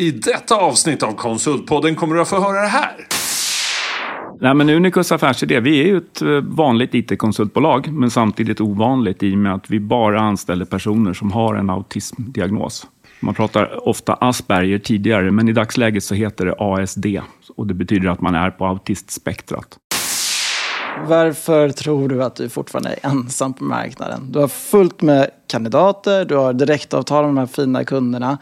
I detta avsnitt av Konsultpodden kommer du att få höra det här. Nej, men Unicus affärsidé, vi är ju ett eh, vanligt IT-konsultbolag, men samtidigt ovanligt i och med att vi bara anställer personer som har en autismdiagnos. Man pratar ofta Asperger tidigare, men i dagsläget så heter det ASD och det betyder att man är på autistspektrat. Varför tror du att du fortfarande är ensam på marknaden? Du har fullt med kandidater, du har direktavtal med de här fina kunderna.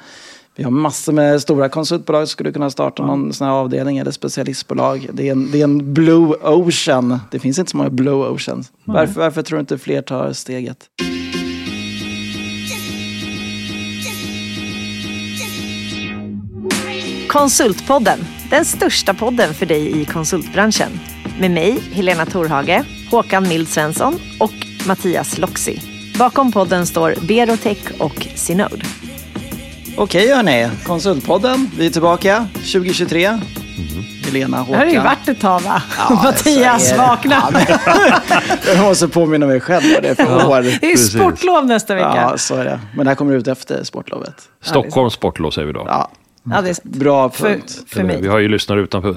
Vi har massor med stora konsultbolag som skulle kunna starta någon sån här avdelning eller specialistbolag. Det är, en, det är en blue ocean. Det finns inte så många blue oceans. Varför, varför tror du inte fler tar steget? Konsultpodden, den största podden för dig i konsultbranschen. Med mig, Helena Torhage, Håkan Mild Svensson och Mattias Loxi. Bakom podden står Berotech och Synode. Okej hörni, Konsultpodden. Vi är tillbaka 2023. Helena, Håkan. Det har ju varit ett tag va? Ja, Mattias, vakna! Ja, Jag måste påminna mig själv vad det är för år. Det är sportlov nästa vecka. Ja, så är det. Men det här kommer ut efter sportlovet. Stockholms sportlov säger vi då. Ja, Ja, det är bra för, punkt. för Eller, mig. Vi har ju lyssnare utanför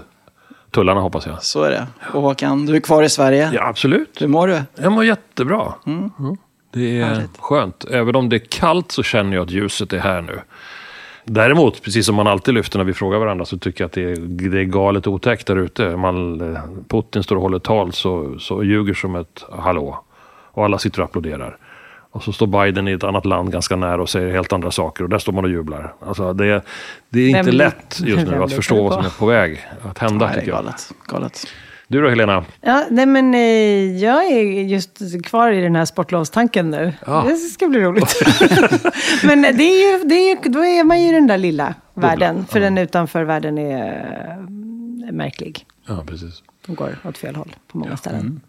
tullarna hoppas jag. Så är det. Och Håkan, du är kvar i Sverige. Ja, absolut. Hur mår du? Jag mår jättebra. Mm. Det är Härligt. skönt. Även om det är kallt så känner jag att ljuset är här nu. Däremot, precis som man alltid lyfter när vi frågar varandra, så tycker jag att det är, det är galet otäckt där ute. Eh, Putin står och håller tal så, så ljuger som ett hallå. Och alla sitter och applåderar. Och så står Biden i ett annat land ganska nära och säger helt andra saker. Och där står man och jublar. Alltså det, det är inte lätt just nu att förstå vad som är på väg att hända, Nej, det är galet. galet. Du då, Helena? Ja, nej, men eh, jag är just kvar i den här sportlovstanken nu. Ja. Det ska bli roligt. men det är ju, det är, ju- då är man ju i den där lilla världen. För den utanför världen är eh, märklig. Ja, precis. De går åt fel håll på många ställen.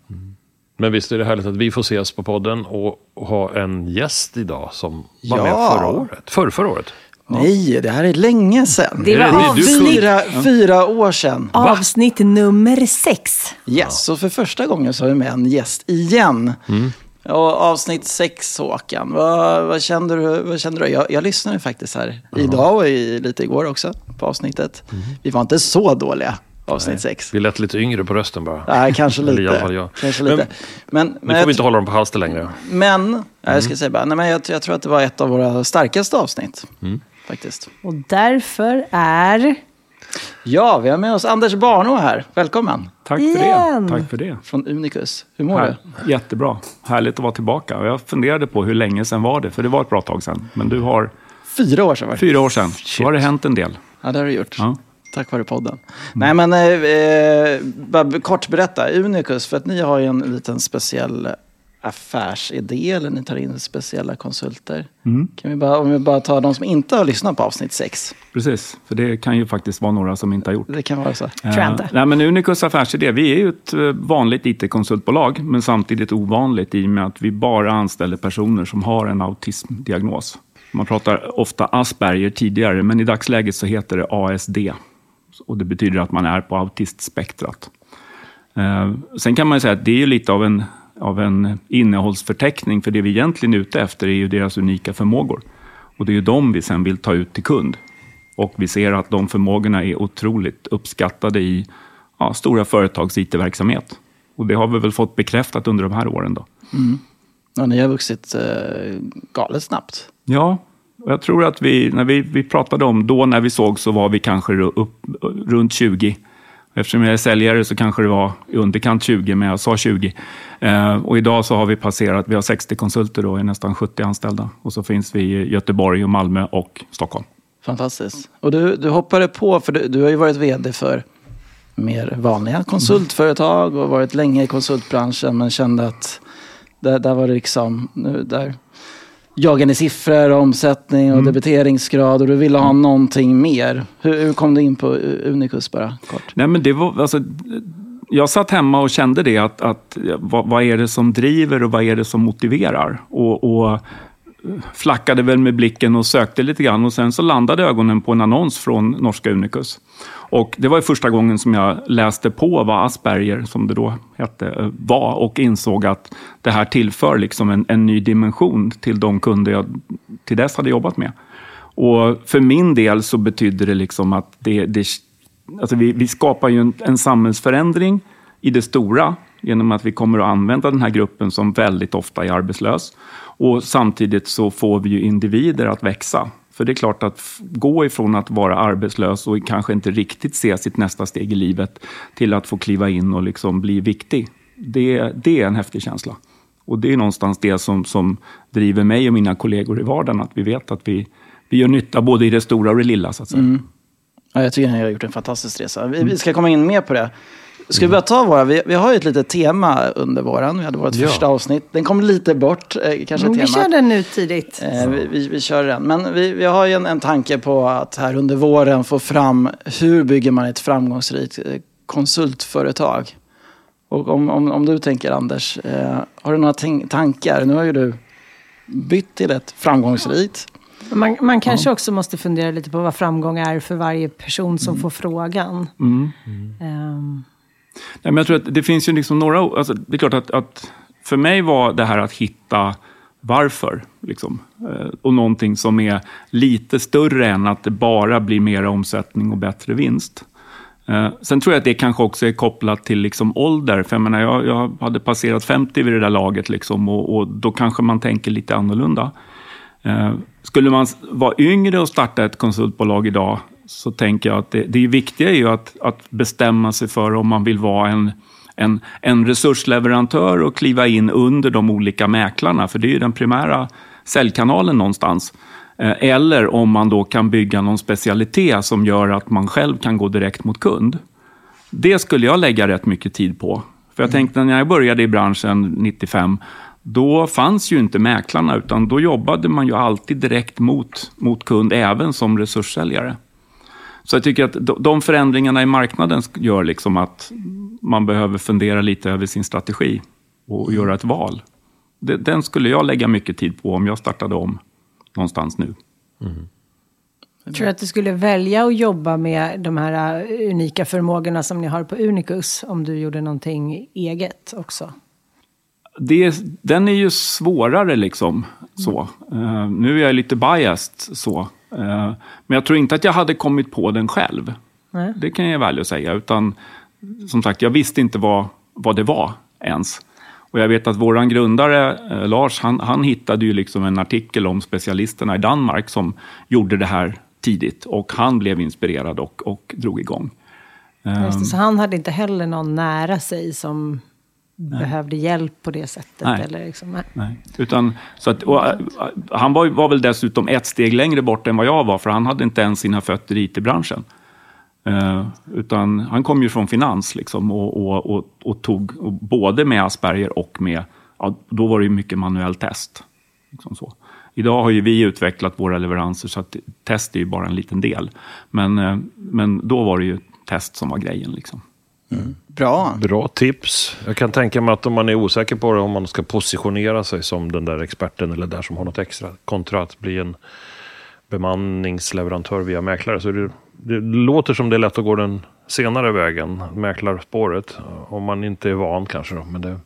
Men visst är det härligt att vi får ses på podden och ha en gäst idag som var Ja. med förra året. Förr, förra året. Nej, det här är länge sedan. Det var det- Fyra, fyra år sedan. avsnitt nummer sex. Yes, så för första gången så har vi med en gäst igen. Mm. Och avsnitt sex, Håkan. Vad, vad, kände du? Vad kände du? Jag, jag lyssnade faktiskt här idag och i, lite igår också på avsnittet. Mm. Vi var inte så dåliga, avsnitt sex. Vi lät lite yngre på rösten bara. Nej, kanske Eller i alla lite. fall jag. Kanske Men- lite. Men, Nu men, får jag, vi inte hålla dem på halster längre. men nej, Mm. jag ska säga bara, nej, men jag, jag tror att det var ett av våra starkaste avsnitt. Mm. Faktiskt. Och därför är... Ja, vi har med oss Anders Barnå här. Välkommen. Tack för Igen. det. Tack för det. Från Unicus. Hur mår Här, jättebra. Härligt att vara tillbaka. Och jag funderade på hur länge sedan var det, för det var ett bra tag sedan. Men du har du? Fyra år sedan var det. fyra år sedan. Då har det hänt en del. Ja, det har du gjort. Ja. Tack vare podden. Nej, men eh, eh, bara kort berätta. Unicus, för att ni har ju en liten speciell affärsidé eller ni tar in speciella konsulter. Kan vi bara, om vi bara tar de som inte har lyssnat på avsnitt sex. Precis, för det kan ju faktiskt vara några som inte har gjort. Det kan vara så. Tror jag inte. Nej, men Unicus affärsidé, vi är ju ett eh, vanligt IT-konsultbolag, men samtidigt ovanligt i och med att vi bara anställer personer som har en autismdiagnos. Man pratar ofta Asperger tidigare, men i dagsläget så heter det ASD. Och det betyder att man är på autistspektrat. Eh, sen kan man ju säga att det är ju lite av en, av en innehållsförteckning, för det vi egentligen är ute efter är ju deras unika förmågor. Och det är ju de vi sen vill ta ut till kund. Och vi ser att de förmågorna är otroligt uppskattade i ja, stora företags IT-verksamhet. Och det har vi väl fått bekräftat under de här åren. Då. Ja, ni har vuxit eh, galet snabbt. Ja, och jag tror att vi, när vi, vi pratade om, då när vi såg så var vi kanske upp, runt 20. Eftersom jag är säljare så kanske det var i underkant 20, men jag sa 20. Eh, och idag så har vi passerat, vi har 60 konsulter och är nästan 70 anställda. Och så finns vi i Göteborg, och Malmö och Stockholm. Fantastiskt. Och du, du hoppade på, för du, du har ju varit vd för mer vanliga konsultföretag och varit länge i konsultbranschen men kände att där, där var det liksom, nu, där jagade siffror, omsättning och debiteringsgrad och du ville ha någonting mer. Hur, hur kom du in på Unicus bara kort? Nej, men det var, alltså, jag satt hemma och kände det, att, att vad, vad är det som driver och vad är det som motiverar? Och, och flackade väl med blicken och sökte lite grann och sen så landade ögonen på en annons från norska Unicus. Och det var ju första gången som jag läste på vad Asperger, som det då hette, eh, var och insåg att det här tillför liksom en, en ny dimension till de kunder jag till dess hade jobbat med. Och för min del så betyder det liksom att det, det, alltså vi, vi skapar ju en, en samhällsförändring i det stora genom att vi kommer att använda den här gruppen som väldigt ofta är arbetslös. Och samtidigt så får vi ju individer att växa. För det är klart att gå ifrån att vara arbetslös och kanske inte riktigt se sitt nästa steg i livet till att få kliva in och liksom bli viktig. Det, det är en häftig känsla. Och det är någonstans det som, som driver mig och mina kollegor i vardagen, att vi vet att vi, vi gör nytta både i det stora och det lilla. Så att säga. Mm. Ja, jag tycker att ni har gjort en fantastisk resa. Vi, vi ska komma in mer på det. Ska vi börja ta våra? Vi, vi har ju ett litet tema under våren. Vi hade vårt ja. första avsnitt. Den kom lite bort, eh, kanske Men Vi kör den nu tidigt. Eh, vi, vi, vi, kör den. Men vi, vi har ju en, en tanke på att här under våren få fram hur bygger man ett framgångsrikt eh, konsultföretag. Och om, om, om du tänker Anders, eh, har du några tankar? Nu har ju du bytt till ett framgångsrikt. Man, man kanske ja. också måste fundera lite på vad framgång är för varje person som mm. får frågan. Mm. Mm. Um. Nej, men jag tror att det finns ju liksom några... Alltså, det är klart att, att för mig var det här att hitta varför. Liksom. Eh, och någonting som är lite större än att det bara blir mer omsättning och bättre vinst. Eh, sen tror jag att det kanske också är kopplat till liksom ålder. För jag, menar, jag, jag hade passerat 50 vid det där laget liksom, och, och, då kanske man tänker lite annorlunda. Eh, skulle man vara yngre och starta ett konsultbolag idag så tänker jag att det, det viktiga är ju att, att bestämma sig för om man vill vara en, en, en resursleverantör och kliva in under de olika mäklarna. För det är ju den primära säljkanalen någonstans. Eh, eller om man då kan bygga någon specialitet som gör att man själv kan gå direkt mot kund. Det skulle jag lägga rätt mycket tid på. För jag mm. tänkte när jag började i branschen 95, då fanns ju inte mäklarna, utan då jobbade man ju alltid direkt mot, mot kund, även som resurssäljare. Så jag tycker att de förändringarna i marknaden gör liksom att man behöver fundera lite över sin strategi och mm. göra ett val. Den skulle jag lägga mycket tid på om jag startade om någonstans nu. Mm. Tror du att du skulle välja att jobba med de här unika förmågorna som ni har på Unicus om du gjorde någonting eget också? Det, den är ju svårare liksom. Så. Uh, nu är jag lite biased så. Uh, men jag tror inte att jag hade kommit på den själv. Nej. Det kan jag väl säga. Utan som sagt, jag visste inte vad, vad det var ens. Och jag vet att vår grundare eh, Lars, han, han hittade ju liksom en artikel om specialisterna i Danmark som gjorde det här tidigt. Och han blev inspirerad och, och drog igång. Just det, så han hade inte heller någon nära sig som Nej. behövde hjälp på det sättet? Nej. Eller liksom, nej. nej. Utan, så att, och, eh, han var, var väl dessutom ett steg längre bort än vad jag var, för han hade inte ens sina fötter i IT-branschen. Uh, utan han kom ju från finans liksom, och, och, och, och tog och både med Asperger och med, ja, då var det ju mycket manuell test. Liksom så. Idag har ju vi utvecklat våra leveranser så att test är ju bara en liten del. Men, uh, men då var det ju test som var grejen. Liksom. Mm. Bra. Bra tips. Jag kan tänka mig att om man är osäker på det, om man ska positionera sig som den där experten eller där som har något extra, kontra att bli en bemanningsleverantör via mäklare, så det, det låter som det är lätt att gå den senare vägen, mäklarspåret, om man inte är van kanske. Då. Men det,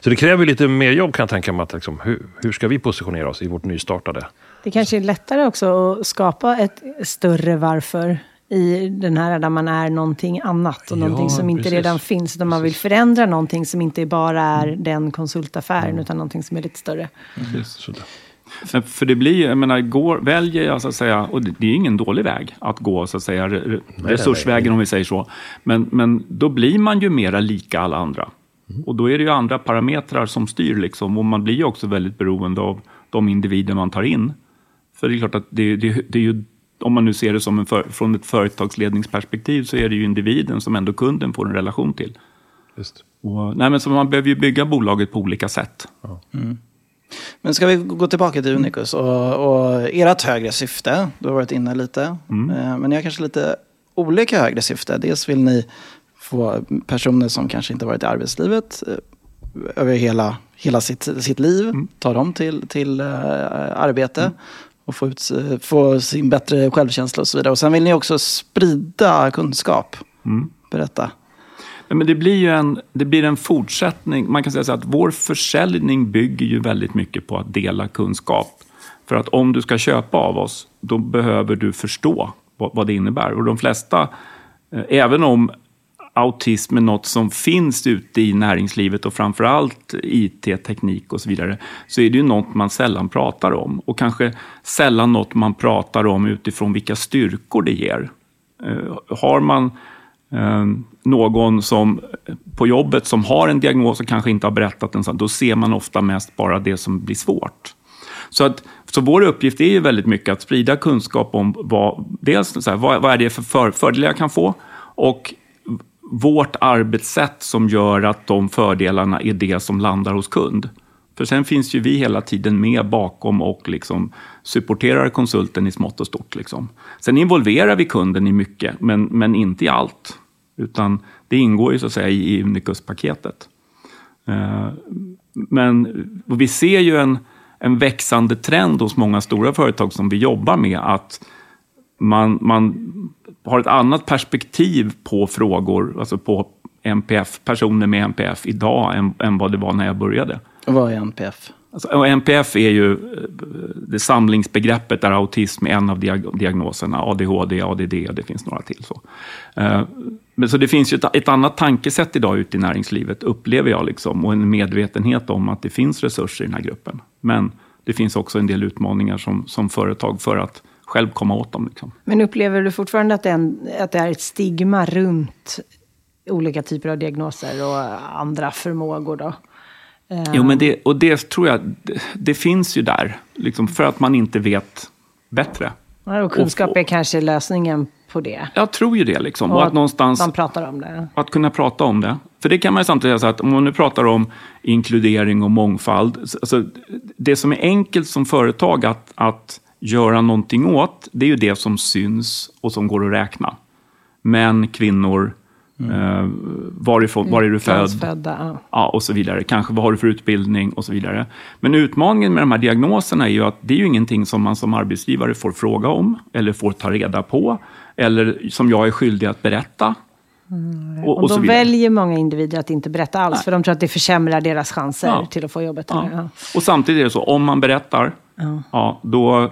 så det kräver lite mer jobb kan jag tänka mig. Att liksom, hur, hur ska vi positionera oss i vårt nystartade? Det kanske är lättare också att skapa ett större varför i den här där man är någonting annat och ja, någonting som inte precis. redan finns. Utan man vill förändra någonting som inte bara är mm. den konsultaffären mm. utan någonting som är lite större. Mm. Men för det blir, jag menar, går, väljer jag så att säga, och det, det är ingen dålig väg att gå, så att säga, re, resursvägen om vi säger så. Men, men då blir man ju mera lika alla andra. Mm. Och då är det ju andra parametrar som styr liksom, och man blir ju också väldigt beroende av de individer man tar in. För det är klart att det, det, det är ju om man nu ser det som en för, från ett företagsledningsperspektiv så är det ju individen som ändå kunden får en relation till. Just. Och, nej, men så man behöver ju bygga bolaget på olika sätt. Ja. Mm. Men ska vi gå tillbaka till Unicus och, och ert högre syfte? Du har varit inne lite. Mm. Eh, men ni har kanske lite olika högre syfte. Dels vill ni få personer som kanske inte varit i arbetslivet eh, över hela, hela sitt, sitt liv, mm. ta dem till, till uh, arbete. Mm och få, ut, få sin bättre självkänsla och så vidare. Och sen vill ni också sprida kunskap. Mm. Berätta. Men det blir ju en, det blir en fortsättning. Man kan säga så att vår försäljning bygger ju väldigt mycket på att dela kunskap. För att om du ska köpa av oss, då behöver du förstå vad, vad det innebär. Och de flesta, eh, även om autism är något som finns ute i näringslivet och framförallt IT, teknik och så vidare, så är det ju något man sällan pratar om. Och kanske sällan något man pratar om utifrån vilka styrkor det ger. Eh, har man ehm, någon som på jobbet som har en diagnos och kanske inte har berättat den, då ser man ofta mest bara det som blir svårt. Så, att, så vår uppgift är ju väldigt mycket att sprida kunskap om vad, dels så här, vad, vad är det för, för fördelar jag kan få och vårt arbetssätt som gör att de fördelarna är det som landar hos kund. För sen finns ju vi hela tiden med bakom och liksom supporterar konsulten i smått och stort. Liksom. Sen involverar vi kunden i mycket, men, men inte i allt. Utan det ingår ju så att säga i Unicus-paketet. Eh, men vi ser ju en, en växande trend hos många stora företag som vi jobbar med att man, man har ett annat perspektiv på frågor, alltså på NPF, personer med NPF idag än, än vad det var när jag började. Och vad är NPF? Alltså, NPF är ju eh, det samlingsbegreppet där autism är en av diagnoserna. ADHD, ADD, det finns några till. Så. Eh, men så det finns ju ett, ett annat tankesätt idag ute i näringslivet, upplever jag, liksom, och en medvetenhet om att det finns resurser i den här gruppen. Men det finns också en del utmaningar som, som företag för att själv komma åt dem. Liksom. Men upplever du fortfarande att det, är en, att det är ett stigma runt olika typer av diagnoser och andra förmågor? Då? Jo, men det, och det tror jag, det, det finns ju där, liksom, för att man inte vet bättre. och kunskap är kanske lösningen på det. Jag tror ju det. Liksom. Och, och att, någonstans, man pratar om det. Att kunna prata om det. För det kan man ju samtidigt säga att om man nu pratar om inkludering och mångfald. Alltså, det som är enkelt som företag att, att göra någonting åt, det är ju det som syns och som går att räkna. Män, kvinnor, mm. eh, varifrån, var är du född? ja. ja. och så vidare. Kanske vad har du för utbildning och så vidare. Men utmaningen med de här diagnoserna är ju att det är ju ingenting som man som arbetsgivare får fråga om eller får ta reda på eller som jag är skyldig att berätta. Mm. Och, och, och då väljer många individer att inte berätta alls, Nej. för de tror att det försämrar deras chanser ja. till att få jobbet. Ja. Och samtidigt är det så, om man berättar, ja. då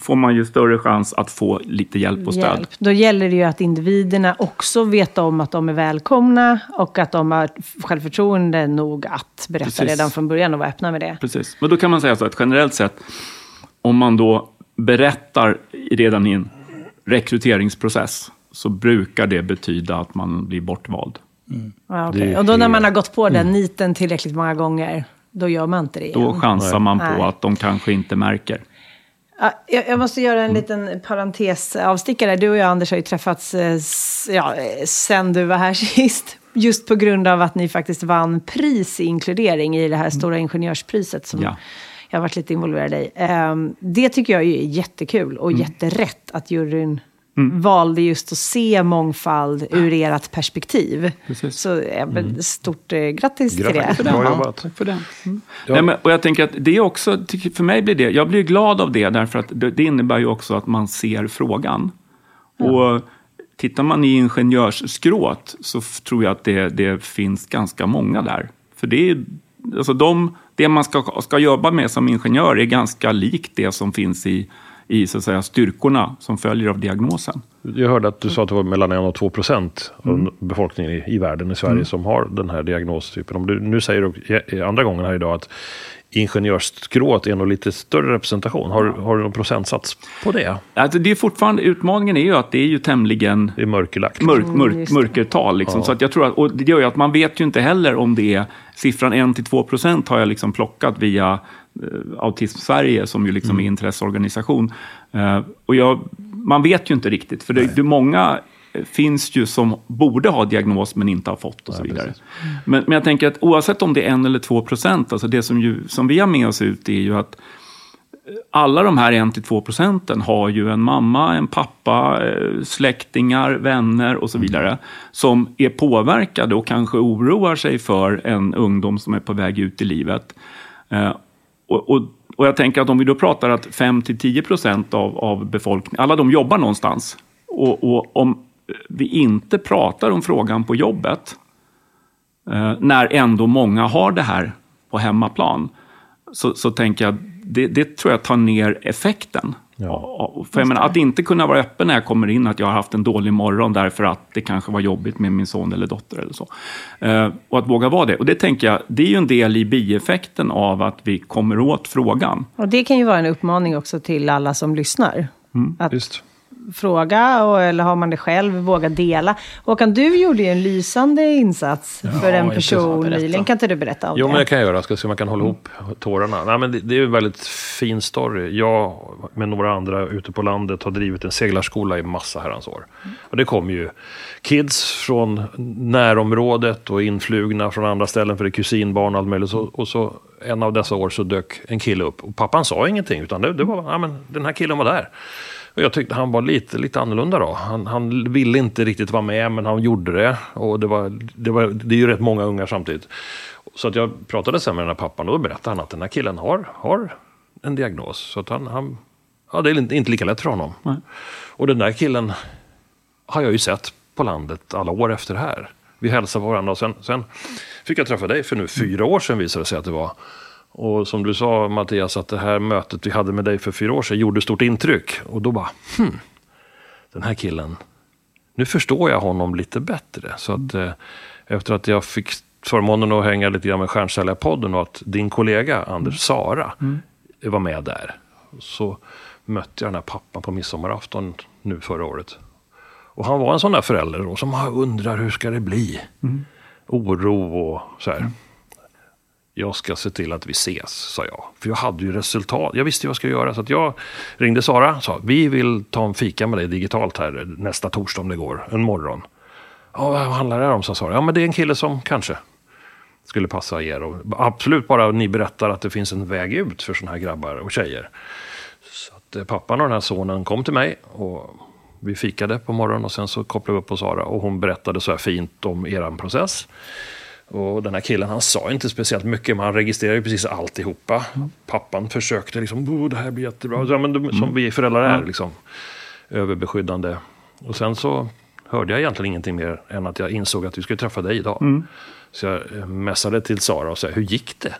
får man ju större chans att få lite hjälp och stöd. Hjälp. Då gäller det ju att individerna också vet om att de är välkomna och att de har självförtroende nog att berätta Precis. redan från början och vara öppna med det. Precis. Men då kan man säga så att generellt sett, om man då berättar redan i en rekryteringsprocess, så brukar det betyda att man blir bortvald. Mm. Ja, okay. Och då när man har gått på den mm. niten tillräckligt många gånger, då gör man inte det igen. Då chansar man på Nej. att de kanske inte märker. Jag måste göra en mm. liten parentesavstickare. Du och jag, Anders, har ju träffats eh, ja, sen du var här sist. Just på grund av att ni faktiskt vann pris i inkludering i det här mm. stora ingenjörspriset som ja. jag har varit lite involverad i. Ehm, det tycker jag är jättekul och mm. jätterätt att juryn mm. valde just att se mångfald ur ert perspektiv. Precis. Så mm. stort eh, grattis, grattis till det. För det. Bra jobbat. Tack för det. Mm. Ja. Nej, men, och jag tänker att det är också, för mig blir det, jag blir glad av det därför att det, det innebär ju också att man ser frågan. Ja. Och tittar man i ingenjörsskrået så tror jag att det, det finns ganska många där. För det är alltså de, det man ska, ska jobba med som ingenjör är ganska likt det som finns i i så att säga, styrkorna som följer av diagnosen. Jag hörde att du sa att det var mellan 1 och 2 procent av mm. befolkningen i, i, världen i Sverige mm. som har den här diagnostypen. Om du nu säger du andra gången här idag att ingenjörsskrået är nog lite större representation. Har, har du någon procentsats på det? Alltså det är fortfarande, utmaningen är ju att det är ju tämligen det är mörkerlagt. Mörk, mörk, mm, mörkertal. Liksom. Ja. Så att jag tror att, och det gör ju att man vet ju inte heller om det är siffran 1-2 procent har jag liksom plockat via Autism Sverige som ju liksom mm. är intresseorganisation. Eh, och jag, man vet ju inte riktigt, för det, det många finns ju som borde ha diagnos men inte har fått och så vidare. Men, men jag tänker att oavsett om det är en eller två procent, alltså det som, ju, som vi har med oss ut är ju att alla de här 1-2 procenten har ju en mamma, en pappa, eh, släktingar, vänner och så mm. vidare som är påverkade och kanske oroar sig för en ungdom som är på väg ut i livet. Och, och, och jag tänker att om vi då pratar att 5-10 procent av, av befolkningen, alla de jobbar någonstans. Och, och om vi inte pratar om frågan på jobbet, eh, när ändå många har det här på hemmaplan, så, så tänker jag det, det tror jag tar ner effekten. Ja. För jag menar, att inte kunna vara öppen när jag kommer in, att jag har haft en dålig morgon därför att det kanske var jobbigt med min son eller dotter eller så. Eh, och att våga vara det. Och det tänker jag, det är ju en del i bieffekten av att vi kommer åt frågan. Och det kan ju vara en uppmaning också till alla som lyssnar. Mm. Att Just fråga, och, eller har man det själv, våga dela. Håkan, du gjorde ju en lysande insats ja, för en person nyligen. Kan inte du berätta om jo, det? Jo, men det kan jag göra. Ska se om jag kan hålla ihop tårarna. Nej, men det, det är en väldigt fin story. Jag med några andra ute på landet har drivit en seglarskola i massa herrans år. Mm. Och det kom ju kids från närområdet och influgna från andra ställen för det är kusinbarn och allt möjligt. Så, och så en av dessa år så dök en kille upp. Och pappan sa ingenting, utan det, det var, ja men den här killen var där. Och jag tyckte han var lite, lite annorlunda då. Han, han ville inte riktigt vara med, men han gjorde det. Och det, var, det, var, det är ju rätt många ungar samtidigt. Så att jag pratade sen med den här pappan och då berättade han att den här killen har, har en diagnos. Så att han, han, ja, det är inte lika lätt för honom. Nej. Och den där killen har jag ju sett på landet alla år efter det här. Vi hälsade på varandra och sen, sen fick jag träffa dig för nu fyra år sedan visade det sig att det var. Och som du sa Mattias, att det här mötet vi hade med dig för fyra år sedan gjorde stort intryck. Och då bara, hmm, den här killen, nu förstår jag honom lite bättre. Så att eh, efter att jag fick förmånen att hänga lite grann med Stjärnsäljarpodden och att din kollega Anders Sara mm. var med där. Så mötte jag den här pappan på midsommarafton nu förra året. Och han var en sån där förälder då, som undrar hur ska det bli? Mm. Oro och så här. Mm jag ska se till att vi ses, sa jag. För jag hade ju resultat. Jag visste vad jag skulle göra. Så att jag ringde Sara och sa, vi vill ta en fika med dig digitalt här nästa torsdag om det går, en morgon. Ja, vad handlar det här om, sa Sara. Ja, men det är en kille som kanske skulle passa er. Och absolut bara ni berättar att det finns en väg ut för sådana här grabbar och tjejer. Så att eh, pappan och den här sonen kom till mig och vi fikade på morgonen och sen så kopplade vi upp på Sara och hon berättade så här fint om er process. Och den här killen han sa inte speciellt mycket, men han registrerade ju precis alltihopa. Mm. Pappan försökte liksom, oh, det här blir jättebra. Ja, men som mm. vi föräldrar är, liksom, överbeskyddande. Och sen så hörde jag egentligen ingenting mer än att jag insåg att vi skulle träffa dig idag. Mm. Så jag eh, mässade till Sara och sa, hur gick det?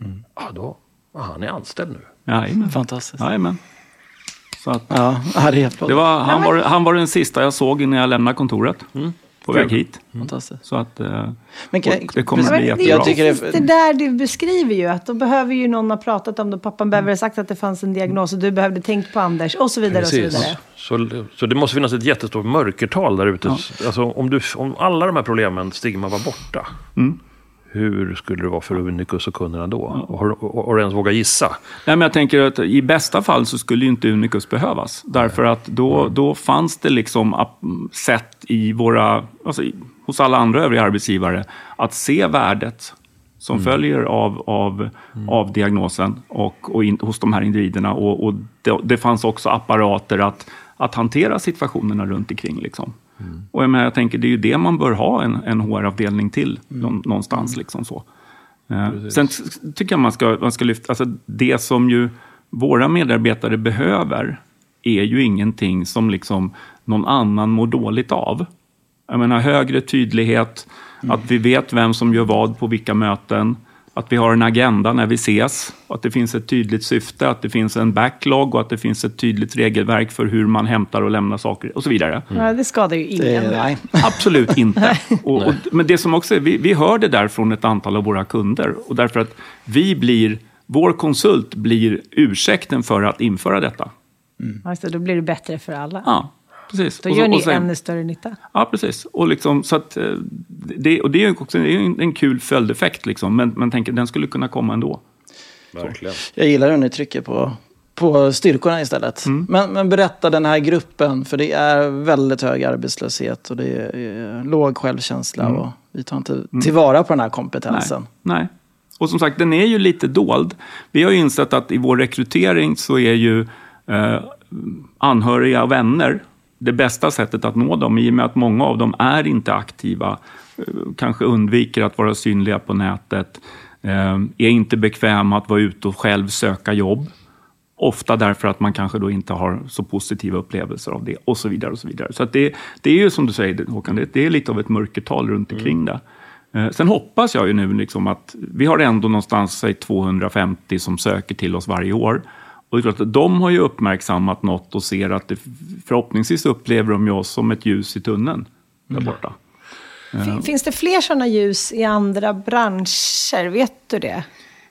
Mm. Ja, då, han är anställd nu. Jajamän. Fantastiskt. Jajamän. Så att, ja, det, det var, han, var, han var den sista jag såg innan jag lämnade kontoret. Mm på väg hit. Mm. Fantastiskt. Så att eh, men kan, det kommer att bli jättebra. Jag tycker det, det där du beskriver ju att då behöver ju någon ha pratat om det. Pappan behöver ha sagt att det fanns en diagnos och du behövde tänkt på Anders och så vidare. Precis. Och så, vidare. Så, så det måste finnas ett jättestort mörkertal där ute. Ja. Alltså, om, du, om alla de här problemen, stigma var borta. Mm hur skulle det vara för Unicus och kunderna då? Har, har du ens vågat gissa? Nej, men jag tänker att i bästa fall så skulle ju inte Unicus behövas. Därför att då, då fanns det liksom sätt i våra, alltså hos alla andra övriga arbetsgivare att se värdet som mm. följer av, av, mm. av diagnosen och, och in, hos de här individerna. Och, och det, det, fanns också apparater att, att hantera situationerna runt omkring. Liksom. Mm. Och jag, menar, jag tänker, det är ju det man bör ha en, en HR-avdelning till mm. någonstans. Liksom så. Eh, sen tycker jag man ska, man ska lyfta, alltså det som ju våra medarbetare behöver är ju ingenting som liksom någon annan mår dåligt av. Jag menar högre tydlighet, mm. att vi vet vem som gör vad på vilka möten, att vi har en agenda när vi ses, att det finns ett tydligt syfte, att det finns en backlog och att det finns ett tydligt regelverk för hur man hämtar och lämnar saker och så vidare. Mm. Ja, det skadar ju ingen. Det, nej. Absolut inte. och, och, men det som också är, vi, vi hör det där från ett antal av våra kunder och därför att vi blir, vår konsult blir ursäkten för att införa detta. Mm. Alltså, då blir det bättre för alla. Ja precis. Då gör och, ni och sen, ännu större nytta. Ja, precis. Och, liksom, så att, eh, det, och det är också det är en, en kul följdeffekt, liksom, men man tänker den skulle kunna komma ändå. Verkligen. Jag gillar hur ni trycker på, på styrkorna istället. Mm. Men, men, berätta den här gruppen, för det är väldigt hög arbetslöshet och det är låg självkänsla mm. och vi tar inte mm. tillvara på den här kompetensen. Nej. Nej. Och som sagt, den är ju lite dold. Vi har ju insett att i vår rekrytering så är ju eh, anhöriga och vänner det bästa sättet att nå dem i och med att många av dem är inte aktiva, eh, kanske undviker att vara synliga på nätet, eh, är inte bekväma att vara ute och själv söka jobb. Ofta därför att man kanske då inte har så positiva upplevelser av det och så vidare. och Så vidare. Så det, det är ju som du säger Håkan, det, är lite av ett mörkertal runt omkring mm. det. Eh, sen hoppas jag ju nu liksom att vi har ändå någonstans säg 250 som söker till oss varje år. Och det är klart att de har ju uppmärksammat något och ser att det, förhoppningsvis upplever de ju oss som ett ljus i tunneln där Mm. borta. Fin- Finns det fler sådana ljus i andra branscher? Vet du det?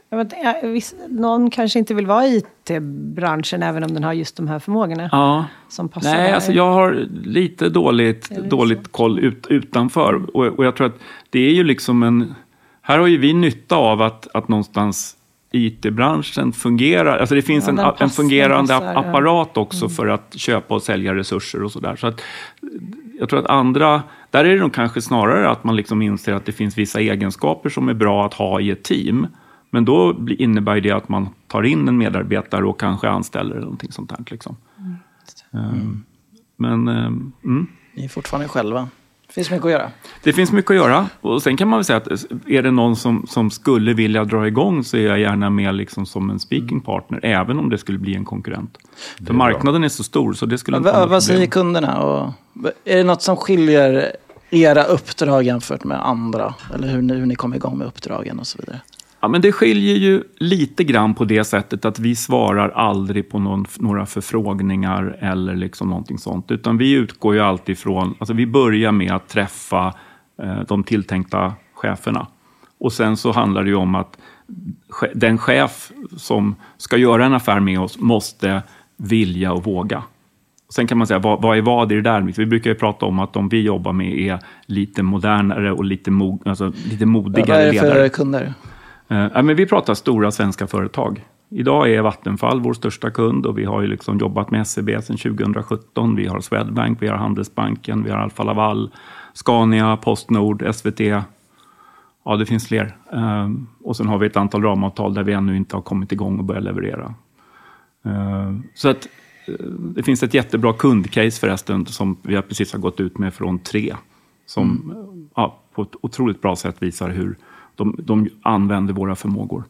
Jag vet, någon kanske inte vill vara i IT-branschen även om den har just de här förmågorna Ja. som passar Nej, där. alltså jag har lite dåligt, dåligt koll ut, utanför. Och, och jag tror att det är ju liksom en... Här har ju vi nytta av att, att någonstans IT-branschen fungerar. Alltså det finns Ja, en, en fungerande passar, ja. Mm. apparat också för att köpa och sälja resurser och sådär. Så att, jag tror att andra... Där är det nog kanske snarare att man liksom inser att det finns vissa egenskaper som är bra att ha i ett team. Men då blir- innebär det att man tar in en medarbetare och kanske anställer eller någonting sånt där. Liksom. Ehm, Men ehm, mm. Ni är fortfarande själva. Det finns mycket att göra. det finns mycket att göra. Och sen kan man väl säga att är det någon som, som skulle vilja dra igång så är jag gärna med liksom som en speaking partner, även om det skulle bli en konkurrent. För marknaden är så stor så det skulle inte vara Vad, säger kunderna? Och, är det något som skiljer era uppdrag jämfört med andra? Eller hur ni, hur ni kom igång med uppdragen och så vidare? Ja, men det skiljer ju lite grann på det sättet att vi svarar aldrig på någon, några förfrågningar eller liksom någonting sånt. Utan vi utgår ju alltid från, alltså vi börjar med att träffa eh, de tilltänkta cheferna. Och sen så handlar det ju om att den chef som ska göra en affär med oss måste vilja och våga. Sen kan man säga, vad, vad är vad i det där? Vi brukar ju prata om att de vi jobbar med är lite modernare och lite, mo, alltså, lite Vad modigare är det för ledare. kunder? Eh, men vi pratar stora svenska företag. Idag är Vattenfall vår största kund och vi har ju liksom jobbat med SEB sedan 2017. Vi har Swedbank, vi har Handelsbanken, vi har Alfa Laval, Scania, Postnord, SVT. Ja, det finns fler. Eh, och sen har vi ett antal ramavtal där vi ännu inte har kommit igång och börjat leverera. Eh, så att eh, det finns ett jättebra kundcase förresten som vi precis har gått ut med från tre. Som eh, ja, på ett otroligt bra sätt visar hur de, de använder våra förmågor.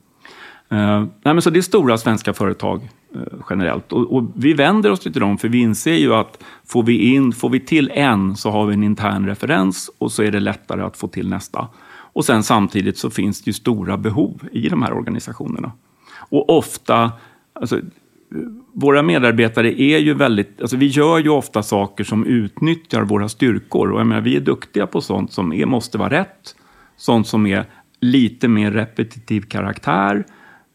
Eh, nej, men så det är stora svenska företag eh, generellt. Och, och vi vänder oss till dem för vi inser ju att får vi, in, får vi till en så har vi en intern referens och så är det lättare att få till nästa. Och sen samtidigt så finns det ju stora behov i de här organisationerna. Och ofta, alltså, våra medarbetare är ju väldigt, alltså vi gör ju ofta saker som utnyttjar våra styrkor. Och jag menar, vi är duktiga på sånt som är, måste vara rätt, sånt som är lite mer repetitiv karaktär,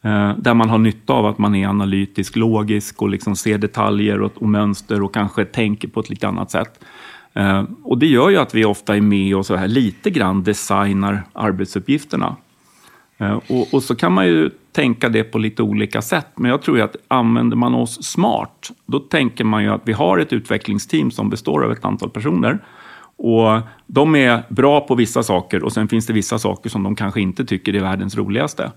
eh, där man har nytta av att man är analytisk, logisk och liksom ser detaljer och, och mönster och kanske tänker på ett lite annat sätt. Eh, och det gör ju att vi ofta är med och så här lite grann designar arbetsuppgifterna. Eh, och, och så kan man ju tänka det på lite olika sätt. Men jag tror ju att använder man oss smart, då tänker man ju att vi har ett utvecklingsteam som består av ett antal personer. Och de är bra på vissa saker och sen finns det vissa saker som de kanske inte tycker är världens roligaste.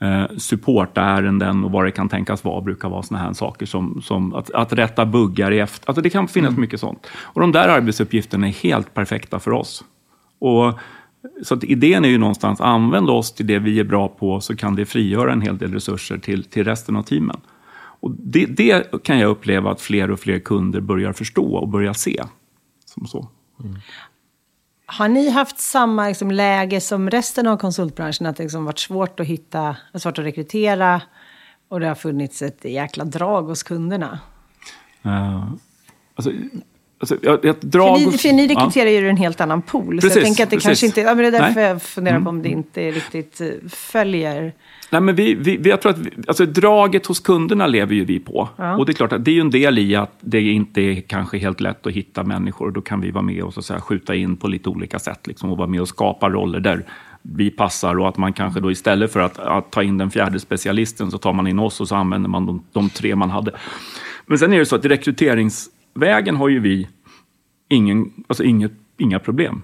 Eh, supportärenden och vad det kan tänkas vara brukar vara såna här saker som, som att, att rätta buggar i efter. Alltså det kan finnas mycket sånt. Och de där arbetsuppgifterna är helt perfekta för oss. Och så idén är ju någonstans, använd oss till det vi är bra på så kan det frigöra en hel del resurser till, till resten av teamen. Och det, det kan jag uppleva att fler och fler kunder börjar förstå och börjar se. Som så. Har ni haft samma liksom, läge som resten av konsultbranschen? Att det liksom varit svårt att hitta, svårt att rekrytera och det har funnits ett jäkla drag hos kunderna? Uh, alltså, alltså, jag, jag drag För ni, för ni ja. rekryterar ju en helt annan pool. så Precis, jag tänker att det precis. kanske inte... Ja, men det är därför Nej. Mm. jag funderar på om det inte riktigt eh, följer. Nej, men vi, vi, jag tror att vi, alltså, draget hos kunderna lever ju vi på. Och det är klart att det är ju en del i att det inte är kanske helt lätt att hitta människor. Då kan vi vara med och så säga, skjuta in på lite olika sätt liksom, och vara med och skapa roller där vi passar och att man kanske då istället för att, att ta in den fjärde specialisten så tar man in oss och så använder man de, de tre man hade. Men sen är det så att rekryteringsvägen har ju vi ingen, alltså inget, inga problem.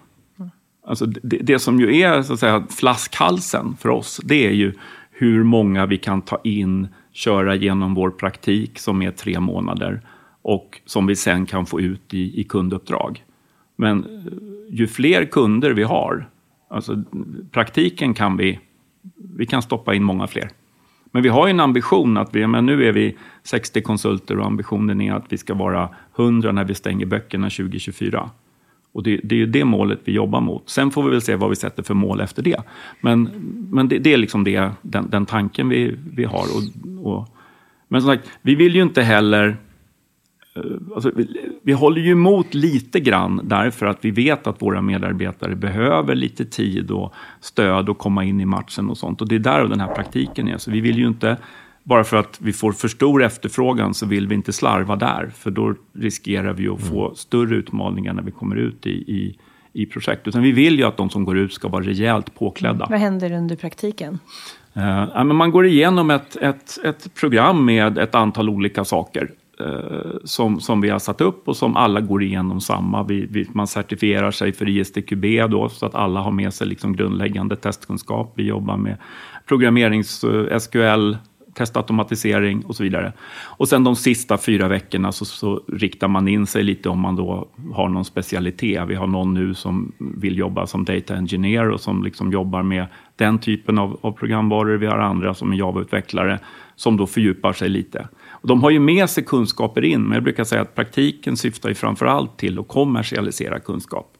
Alltså det, det som ju är så att säga, flaskhalsen för oss, det är ju hur många vi kan ta in, köra genom vår praktik som är tre månader och som vi sen kan få ut i, i kunduppdrag. Men eh, ju fler kunder vi har, alltså praktiken kan vi, vi kan stoppa in många fler. Men vi har ju en ambition att vi, men nu är vi 60 konsulter och ambitionen är att vi ska vara 100 när vi stänger böckerna 2024. Och det, det, är ju det målet vi jobbar mot. Sen får vi väl se vad vi sätter för mål efter det. Men, men det, det är liksom det, den, den tanken vi, vi har. Och, och, men som sagt, vi vill ju inte heller... Eh, alltså, vi, vi håller ju emot lite grann därför att vi vet att våra medarbetare behöver lite tid och stöd och komma in i matchen och sånt. Och det är där den här praktiken är. Så vi vill ju inte bara för att vi får för stor efterfrågan så vill vi inte slarva där, för då riskerar vi att få större utmaningar när vi kommer ut i, i, i projekt. Utan vi vill ju att de som går ut ska vara rejält påklädda. Vad händer under praktiken? Eh, man går igenom ett, ett, ett program med ett antal olika saker eh, som, som vi har satt upp och som alla går igenom samma. Vi, vi, man certifierar sig för ISTQB då, så att alla har med sig liksom grundläggande testkunskap. Vi jobbar med programmerings, eh, testa testautomatisering och så vidare. Och sen de sista fyra veckorna så, så, riktar man in sig lite om man då har någon specialitet. Vi har någon nu som vill jobba som data engineer och som liksom jobbar med den typen av, av programvaror. Vi har andra som är Java-utvecklare som då fördjupar sig lite. Och de har ju med sig kunskaper in, men jag brukar säga att praktiken syftar ju framför allt till att kommersialisera kunskap.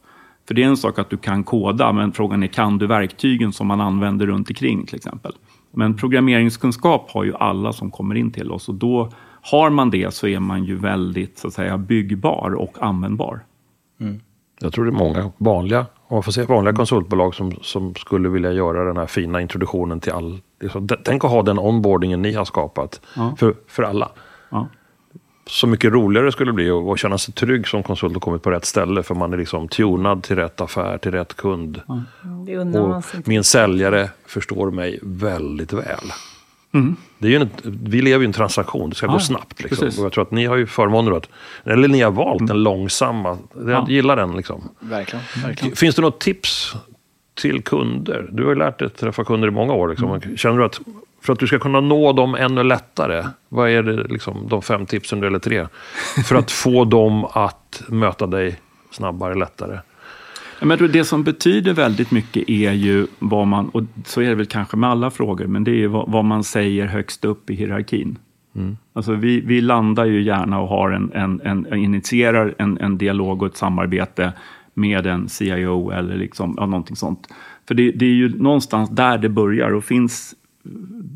För det är en sak att du kan koda, men frågan är kan du verktygen som man använder runt omkring till exempel. Men programmeringskunskap har ju alla som kommer in till oss och då har man det så är man ju väldigt så att säga, byggbar och användbar. Mm. Jag tror det är många vanliga, om får säga vanliga konsultbolag som, som skulle vilja göra den här fina introduktionen till all... Liksom, tänk att ha den onboardingen ni har skapat ja. för, för alla. Ja. Så mycket roligare skulle det bli att känna sig trygg som konsult och kommit på rätt ställe för man är liksom tunad till rätt affär, till rätt kund. Ja. Och min säljare förstår mig väldigt väl. Mm. Det är ju en, vi lever ju i en transaktion, det ska ah, gå snabbt. Liksom. Och jag tror att ni har ju förmånen att, eller ni har valt mm. den långsamma, jag ja. gillar den. Liksom. Verkligen, verkligen. Finns det något tips till kunder? Du har ju lärt dig att träffa kunder i många år. Liksom. Mm. Känner du att för att du ska kunna nå dem ännu lättare, vad är det, liksom, de fem tipsen eller tre? För att få dem att möta dig snabbare, lättare? Men det som betyder väldigt mycket är ju vad man, och så är det väl kanske med alla frågor, men det är ju vad, vad man säger högst upp i hierarkin. Mm. Alltså vi, vi landar ju gärna och har en, en, en, initierar en, en dialog och ett samarbete med en CIO eller liksom, ja, någonting sånt. För det, det, är ju någonstans där det börjar och finns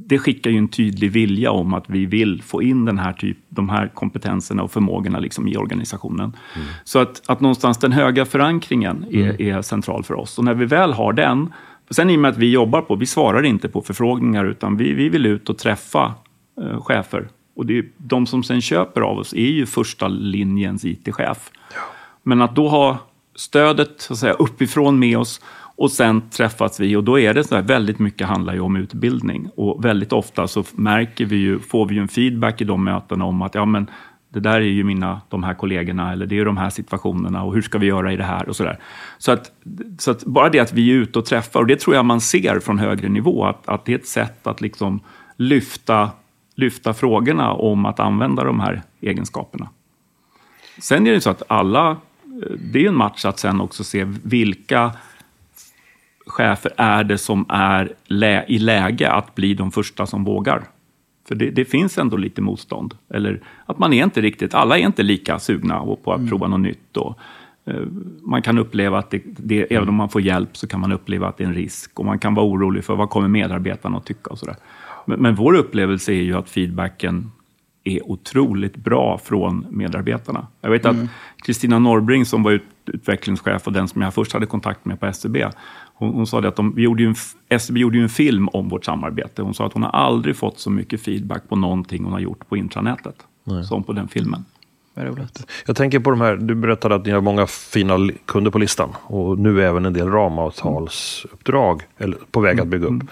det skickar ju en tydlig vilja om att vi vill få in den här typ, de här kompetenserna och förmågorna liksom i organisationen. Mm. Så att, att någonstans den höga förankringen är, mm. är central för oss. Och när vi väl har den, sen i och med att vi jobbar på, vi svarar inte på förfrågningar utan vi, vi vill ut och träffa eh, chefer. Och det är, de som sen köper av oss är ju första linjens IT-chef. Ja. Men att då ha stödet så att säga, uppifrån med oss och sen träffas vi och då är det så här, väldigt mycket handlar ju om utbildning. Och väldigt ofta så märker vi ju, får vi ju en feedback i de mötena om att ja, men det där är ju mina, de här kollegorna eller det är de här situationerna och hur ska vi göra i det här och sådär. Så att, så att bara det att vi är ute och träffar, och det tror jag man ser från högre nivå, att, att det är ett sätt att liksom lyfta, lyfta frågorna om att använda de här egenskaperna. Sen är det så att alla, eh, det är en match att sen också se vilka chefer är det som är lä i läge att bli de första som vågar? För det, det, finns ändå lite motstånd. Eller att man är inte riktigt, alla är inte lika sugna på att mm. prova något nytt. Och, uh, man kan uppleva att det, det, även om man får hjälp så kan man uppleva att det är en risk. Och man kan vara orolig för vad kommer medarbetarna att tycka och sådär. Men, men vår upplevelse är ju att feedbacken är otroligt bra från medarbetarna. Jag vet mm. att Kristina Norrbring som var ut, utvecklingschef och den som jag först hade kontakt med på SCB, hon, hon sa att de, vi gjorde en, SCB gjorde en film om vårt samarbete. Hon sa att hon har aldrig fått så mycket feedback på någonting hon har gjort på intranätet Nej. som på den filmen. Jag tänker på de här, du berättade att ni har många fina kunder på listan och nu även en del ramavtalsuppdrag eller på väg att bygga upp. Mm.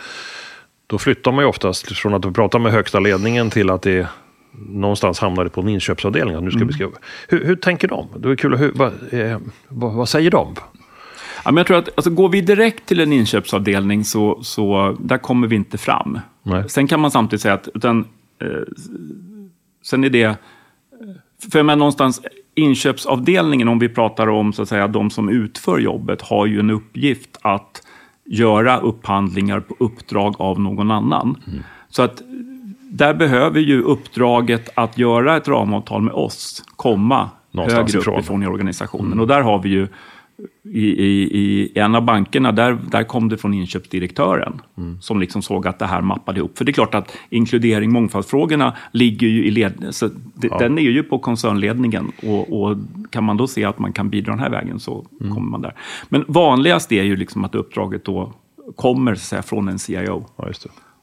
Då flyttar man ju oftast från att prata med högsta ledningen till att det någonstans hamnar det på en inköpsavdelning. Nu ska mm. beskriva. Hur, hur tänker de? Det är kul, hur, vad, eh, vad, vad, säger de? Ja, men jag tror att alltså, går vi direkt till en inköpsavdelning så, så där kommer vi inte fram. Nej. Sen kan man samtidigt säga att utan, eh, sen är det, för jag någonstans inköpsavdelningen, om vi pratar om så att säga, de som utför jobbet, har ju en uppgift att göra upphandlingar på uppdrag av någon annan. Mm. Så att där behöver ju uppdraget att göra ett ramavtal med oss komma Någonstans högre uppifrån i organisationen. Mm. Och där har vi ju i, i, i en av bankerna, där, där kom det från inköpsdirektören Mm. som liksom såg att det här mappade ihop. För det är klart att inkludering, mångfaldsfrågorna ligger ju i led, så det, Den är ju på koncernledningen och, och kan man då se att man kan bidra den här vägen så Mm. kommer man där. Men vanligast är ju liksom att uppdraget då kommer så säga, från en CIO. Ja.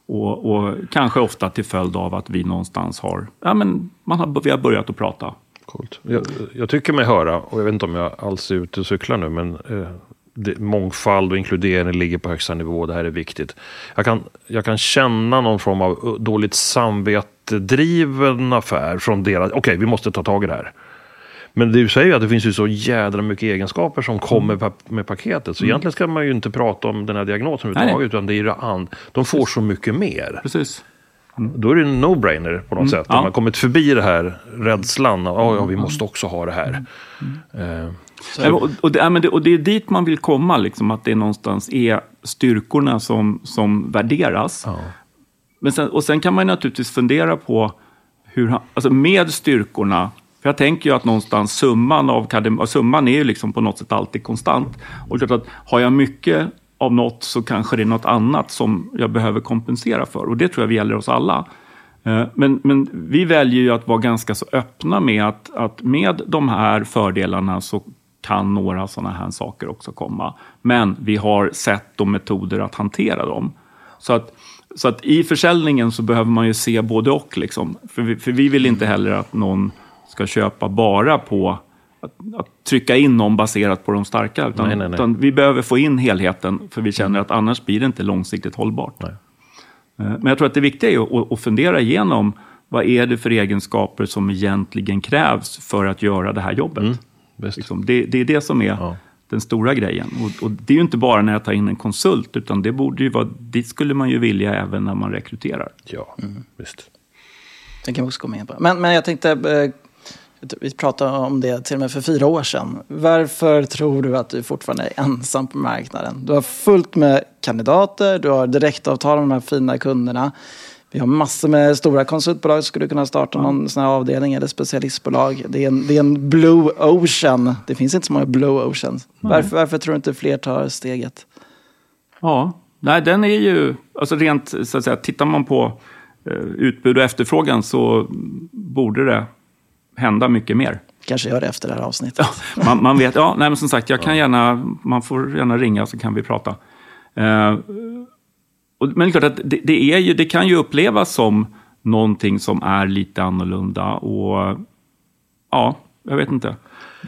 Och, och kanske ofta till följd av att vi någonstans har, ja men man har, vi har börjat att prata. Coolt. Jag, jag tycker mig höra, och jag vet inte om jag alls är ute och cyklar nu, men eh, det, mångfald och inkludering ligger på högsta nivå. Det här är viktigt. Jag kan, jag kan känna någon form av eh, dåligt samvetedriven affär från deras, okej vi måste ta tag i det här. Men du säger ju att det finns ju så jädra mycket egenskaper som kommer pa- med paketet. Så egentligen ska man ju inte prata om den här diagnosen överhuvudtaget, utan det är ju and- De får så mycket mer. Precis. Då är det en no-brainer på något sätt. ja. Man har kommit förbi det här rädslan. av, Ja, ja, vi måste också ha det här. Eh, Nej, och, och, det, men det, och det är dit man vill komma, liksom, att det någonstans är styrkorna som, som värderas. ja. Men sen, och sen kan man naturligtvis fundera på hur alltså med styrkorna, för jag tänker ju att någonstans summan av och summan är ju liksom på något sätt alltid konstant. Och klart att har jag mycket av något så kanske det är något annat som jag behöver kompensera för. Och det tror jag gäller oss alla. Eh, men, men vi väljer ju att vara ganska så öppna med att, att med de här fördelarna så kan några sådana här saker också komma. Men vi har sätt och metoder att hantera dem. Så att, så att i försäljningen så behöver man ju se både och. Liksom. För, vi, för vi vill inte heller att någon ska köpa bara på att, att trycka in någon baserat på de starka. Utan, Nej, nej, nej. utan vi behöver få in helheten för vi känner att annars blir det inte långsiktigt hållbart. Nej. Eh, Men jag tror att det viktiga är att, att fundera igenom vad är det för egenskaper som egentligen krävs för att göra det här jobbet. Visst. Liksom, det, det är det som är Ja. den stora grejen. Och, och det är ju inte bara när jag tar in en konsult, utan det borde ju vara, dit skulle man ju vilja även när man rekryterar. Ja, visst. Den kan vi också komma in på. Men, men jag tänkte, eh, vi pratade om det till och med för fyra år sedan. Varför tror du att du fortfarande är ensam på marknaden? Du har fullt med kandidater, du har direktavtal med de här fina kunderna. Vi har massor med stora konsultbolag. Skulle du kunna starta någon sån här avdelning eller specialistbolag? Det är, en, det är en blue ocean. Det finns inte så många blue oceans. Varför, varför tror du inte fler tar steget? Ja, nej, den är ju, alltså rent så att säga, tittar man på eh, utbud och efterfrågan så borde det hända mycket mer. Kanske gör det efter det här avsnittet. Man, man vet, ja, nej, men som sagt, jag kan gärna, man får gärna ringa så kan vi prata. Eh, och, men det är klart att det, det, är ju, det kan ju upplevas som någonting som är lite annorlunda och ja, jag vet inte.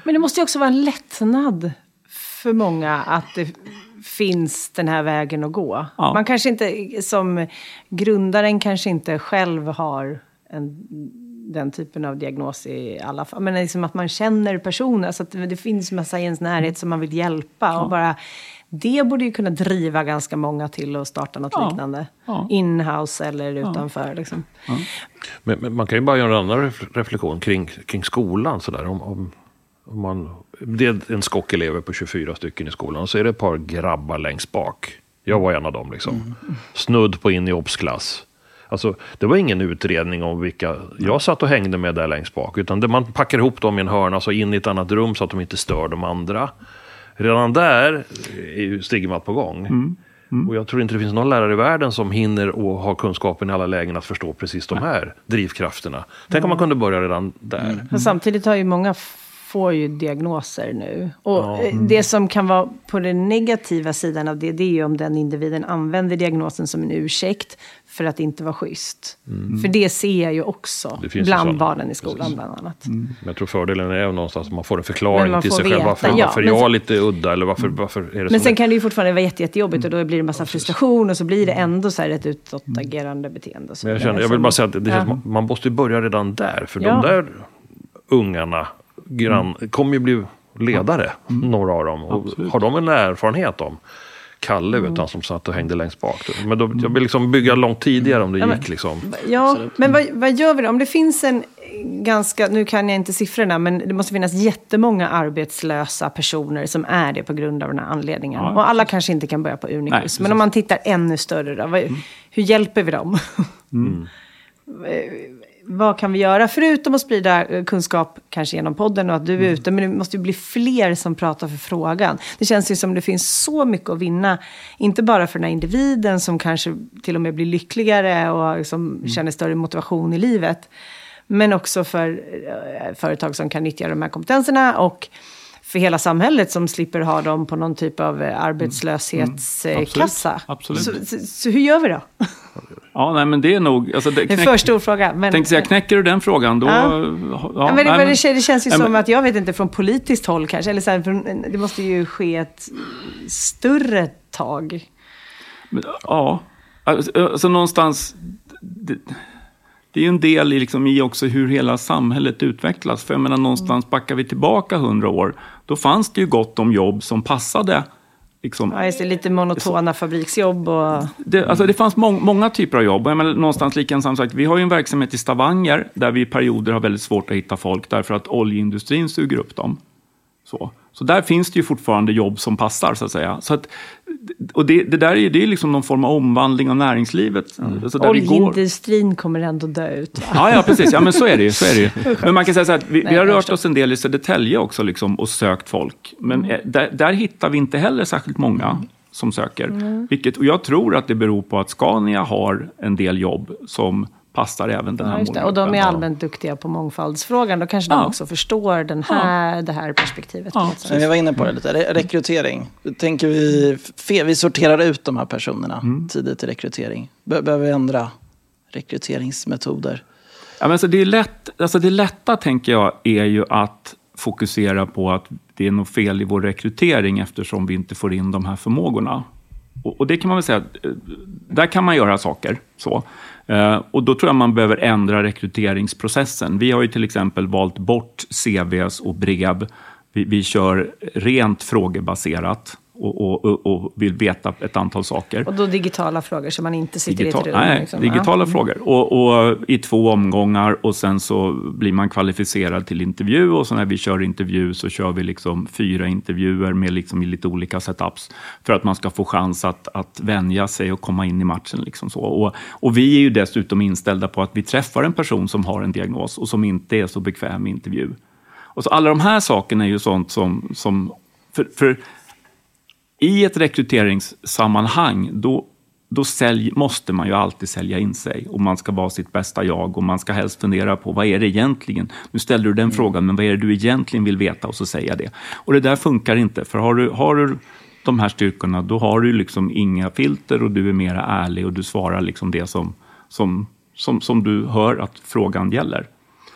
Men det måste ju också vara en lättnad för många att det finns den här vägen att gå. Ja. Man kanske inte, som grundaren kanske inte själv har en, den typen av diagnos i alla fall. Men liksom att man känner personer, så att det, finns massa i ens närhet som man vill hjälpa. Och bara, det borde ju kunna driva ganska många till att starta något Ja. liknande. Ja. Inhouse eller utanför. Liksom. Men, men man kan ju bara göra en annan ref- reflektion kring, kring skolan. Så där. Om, om, om man, det är en skock elever på 24 stycken i skolan och så är det ett par grabbar längst bak. Jag var en av dem. Liksom. Snudd på in i obsklass. Alltså, det var ingen utredning om vilka jag satt och hängde med där längst bak. Utan det, man packar ihop dem i en hörna så in i ett annat rum så att de inte stör de andra. Redan där är ju stigmat på gång. Och jag tror inte det finns någon lärare i världen som hinner och har kunskapen i alla lägen att förstå precis de här drivkrafterna. Tänk om man kunde börja redan där. Men samtidigt har ju många får ju diagnoser nu. Och eh, det som kan vara på den negativa sidan av det, det är ju om den individen använder diagnosen som en ursäkt för att inte vara schysst. För det ser jag ju också bland barnen i skolan bland annat. Men jag tror fördelen är någonstans att man får en förklaring man till får sig själv. Varför, ja. varför Men jag sen- är lite udda eller varför, varför är det Men sen det kan det ju fortfarande vara jätte, jättejobbigt och då blir det en massa frustration och så blir det ändå så här ett utåtagerande beteende. så Men jag, känner, jag vill bara säga att det, känns, Ja. som- man måste ju börja redan där. För Ja. de där ungarna grann, Mm. kommer ju bli ledare, några av dem. Och Absolut. har de en erfarenhet om Kalle, Mm. vet han, som satt och hängde längst bak. Men då, jag vill liksom bygga långt tidigare om det Ja, gick. Liksom. Ja, men vad, vad gör vi då? Om det finns en ganska, nu kan jag inte siffrorna, men det måste finnas jättemånga arbetslösa personer som är det på grund av den här anledningen. Ja, och alla kanske inte kan börja på Unicus. Nej, men om man tittar ännu större då, vad, hur hjälper vi dem? Mm. vad kan vi göra? Förutom att sprida eh, kunskap, kanske genom podden och att du är ute. Men det måste ju bli fler som pratar för frågan. Det känns ju som det finns så mycket att vinna. Inte bara för den här individen som kanske till och med blir lyckligare och liksom mm. känner större motivation i livet. Men också för eh, företag som kan nyttja de här kompetenserna. Och för hela samhället som slipper ha dem på någon typ av eh, arbetslöshetskassa. Mm. Absolut. Absolut. Så, så, så, hur gör vi då? Ja, nej, men det är nog... Alltså, det, knäck, en för stor fråga. Men, tänkte säga, knäcker du den frågan då... Ja. Ja, men, nej, men, det, det känns ju nej, som att, jag vet inte, från politiskt håll kanske, eller så här, det måste ju ske ett större tag. Men, ja, alltså, alltså någonstans... Det, det är ju en del i, liksom, i också hur hela samhället utvecklas. För jag menar, någonstans backar vi tillbaka hundra år, då fanns det ju gott om jobb som passade Liksom, ja, just det, lite monotona så, fabriksjobb. Och... Det, alltså det fanns må många typer av jobb. Jag menar, någonstans lika sagt, vi har ju en verksamhet i Stavanger där vi i perioder har väldigt svårt att hitta folk därför att oljeindustrin suger upp dem. Så. Så där finns det ju fortfarande jobb som passar, så att säga. Så att, och det, det där är ju det är liksom någon form av omvandling av näringslivet. Mm. Alltså Oljeindustrin kommer ändå dö ut. Ja, ja, precis. Ja, men så är det ju. Så är det ju. Men man kan säga så här, vi, Nej, vi har rört oss en del i Södertälje också liksom, och sökt folk. Men mm. där, där hittar vi inte heller särskilt många som söker. Mm. Vilket, och jag tror att det beror på att Scania har en del jobb som passar även den här ja, Och de är allmänt duktiga på mångfaldsfrågan. Då kanske ja. de också förstår den här, ja. det här perspektivet. Ja. Men vi var inne på det lite, Re rekrytering. Tänker vi, vi sorterar ut de här personerna mm. tidigt i rekrytering. Be behöver vi ändra rekryteringsmetoder? Ja, men så det, är lätt, alltså det lätta, tänker jag, är ju att fokusera på att det är något fel i vår rekrytering eftersom vi inte får in de här förmågorna. Och, och det kan man väl säga, eh, där kan man göra saker. så. Eh, och då tror jag man behöver ändra rekryteringsprocessen. Vi har ju till exempel valt bort CVs och brev. Vi, vi kör rent frågebaserat och, och, och, vill veta ett antal saker. Och då digitala frågor, så man inte sitter Digital, i ett rum? Nej, liksom. digitala ja. frågor. Och, och, i två omgångar och sen så blir man kvalificerad till intervju och så när vi kör intervju så kör vi liksom fyra intervjuer med liksom lite olika setups för att man ska få chans att, att vänja sig och komma in i matchen. Liksom så. Och, och vi är ju dessutom inställda på att vi träffar en person som har en diagnos och som inte är så bekväm i intervju. Och så alla de här sakerna är ju sånt som, som för, för i ett rekryteringssammanhang, då, då sälj, måste man ju alltid sälja in sig och man ska vara sitt bästa jag och man ska helst fundera på vad är det egentligen? Nu ställer du den mm. frågan, men vad är det du egentligen vill veta? Och så säga det. Och det där funkar inte, för har du, har du de här styrkorna, då har du liksom inga filter och du är mera ärlig och du svarar liksom det som, som, som, som du hör att frågan gäller.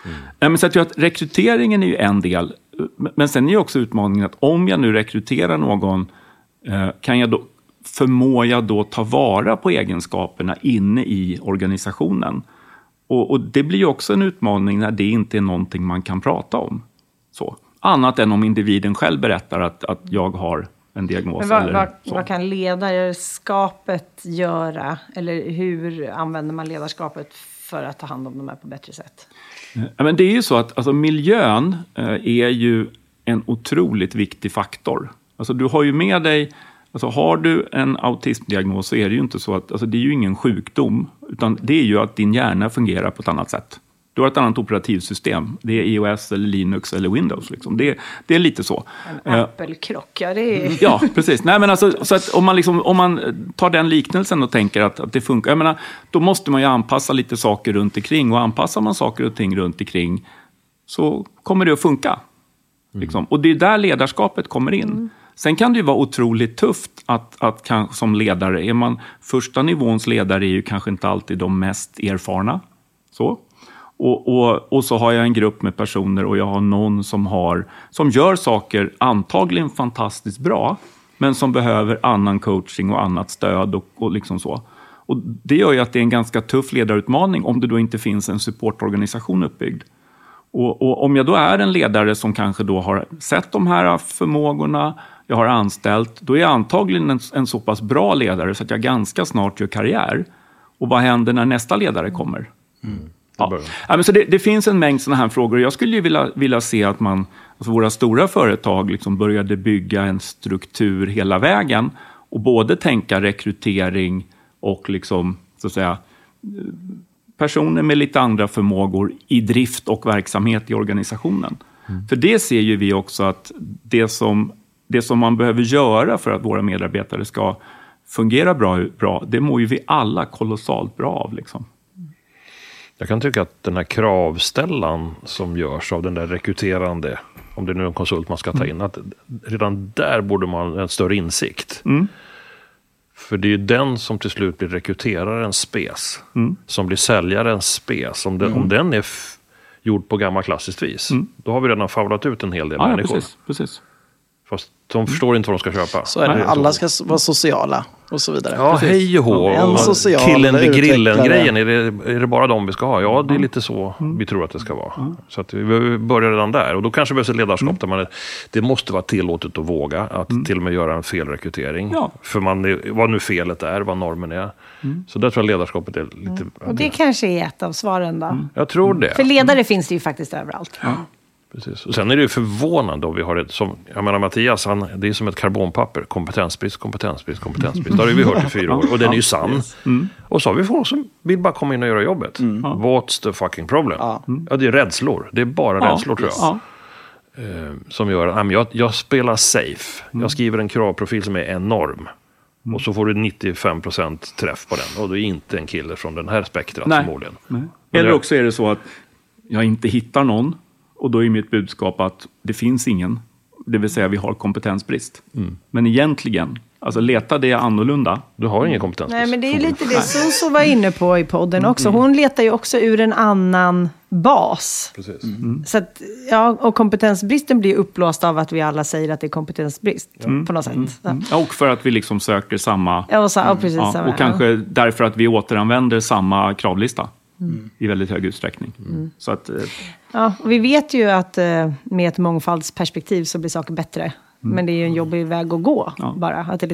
Mm. Men så jag tror att rekryteringen är ju en del, men sen är ju också utmaningen att om jag nu rekryterar någon kan jag då, förmår jag då ta vara på egenskaperna inne i organisationen? Och, och, det blir ju också en utmaning när det inte är någonting man kan prata om. Så. Annat än om individen själv berättar att, att jag har en diagnos. vad, eller vad, vad kan ledarskapet göra? Eller hur använder man ledarskapet för att ta hand om de här på bättre sätt? Ja, men det är ju så att alltså, miljön eh, är ju en otroligt viktig faktor. Alltså du har ju med dig, alltså har du en autismdiagnos så är det ju inte så att, alltså det är ju ingen sjukdom, utan det är ju att din hjärna fungerar på ett annat sätt. Du har ett annat operativsystem. Det är iOS, eller Linux eller Windows. Liksom. Det, det är lite så. En Apple-krock, ja. Det är... Ja, precis. Nej, men alltså, så att om, man liksom, om man tar den liknelsen och tänker att, att det funkar. Jag menar, då måste man ju anpassa lite saker runt omkring. Och anpassar man saker och ting runt omkring så kommer det att funka. Liksom. Mm. Och det är där ledarskapet kommer in. Mm. Sen kan det ju vara otroligt tufft att, att kan, som ledare, är man första nivåns ledare är ju kanske inte alltid de mest erfarna. Så. Och, och, och, så har jag en grupp med personer och jag har någon som, har, som gör saker antagligen fantastiskt bra, men som behöver annan coaching och annat stöd och, och liksom så. Och det gör ju att det är en ganska tuff ledarutmaning om det då inte finns en supportorganisation uppbyggd. Och, och, om jag då är en ledare som kanske då har sett de här förmågorna, jag har anställt, då är jag antagligen en, en så pass bra ledare så att jag ganska snart gör karriär. Och vad händer när nästa ledare kommer? Mm. Ja. Ja, men så det, det, finns en mängd sådana här frågor. Jag skulle ju vilja, vilja se att man, alltså våra stora företag liksom började bygga en struktur hela vägen och både tänka rekrytering och liksom, så att säga, personer med lite andra förmågor i drift och verksamhet i organisationen. För det ser ju vi också att det som, det som man behöver göra för att våra medarbetare ska fungera bra, bra det mår ju vi alla kolossalt bra av. Liksom. Jag kan tycka att den här kravställan som görs av den där rekryterande, om det nu är en konsult man ska ta in, att redan där borde man ha en större insikt. För det är ju den som till slut blir rekryterarens spes, som blir säljarens spes. Om den, om den är gjord på gammal klassiskt vis, då har vi redan faulat ut en hel del Ja, ja, människor. precis, precis. Fast de förstår inte vad de ska köpa. Så är det. Alla ska vara sociala och så vidare. Ja, hej och hå. En social Killen vid grillen-grejen, är det, är det bara de vi ska ha? Ja, det är lite så vi tror att det ska vara. Så att vi behöver börja redan där. Och då kanske behövs ett ledarskap där man är, det måste vara tillåtet att våga, att till och med göra en felrekrytering. Ja. För man är, vad nu felet är, vad normen är. Så där tror jag ledarskapet är lite... Och det kanske är ett av svaren då. Jag tror det. För ledare finns det ju faktiskt överallt. Precis. Och sen är det ju förvånande om vi har ett som, jag menar Mattias, han, det är som ett karbonpapper. Kompetensbrist, kompetensbrist, kompetensbrist. Det har vi hört i fyra år och den är ju sann. Och så har vi folk som vill bara komma in och göra jobbet. What's the fucking problem? Ja. Ja, det är rädslor. Det är bara Ja, rädslor tror jag. Ja. Eh, Som gör att ja, men jag, jag spelar safe. Jag skriver en kravprofil som är enorm. Och så får du 95% träff på den. Och det är inte en kille från den här spektrat förmodligen. Eller också är det så att jag inte hittar någon och då är mitt budskap att det finns ingen. Det vill säga vi har kompetensbrist. Mm. Men egentligen, alltså leta det annorlunda. Du har ingen kompetens. Nej, men det är ju lite det Suso var inne på i podden också. Hon letar ju också ur en annan bas. Precis. Så att, ja, och kompetensbristen blir uppblåst av att vi alla säger att det är kompetensbrist. På något sätt. Ja. Ja, Och för att vi liksom söker samma... Ja, och, så, ja, precis, Ja, samma, och kanske därför att vi återanvänder samma kravlista i väldigt hög utsträckning. Så att, eh, Ja, och vi vet ju att eh, med ett mångfaldsperspektiv så blir saker bättre. Men det är ju en jobbig väg att gå Ja. bara. Att det är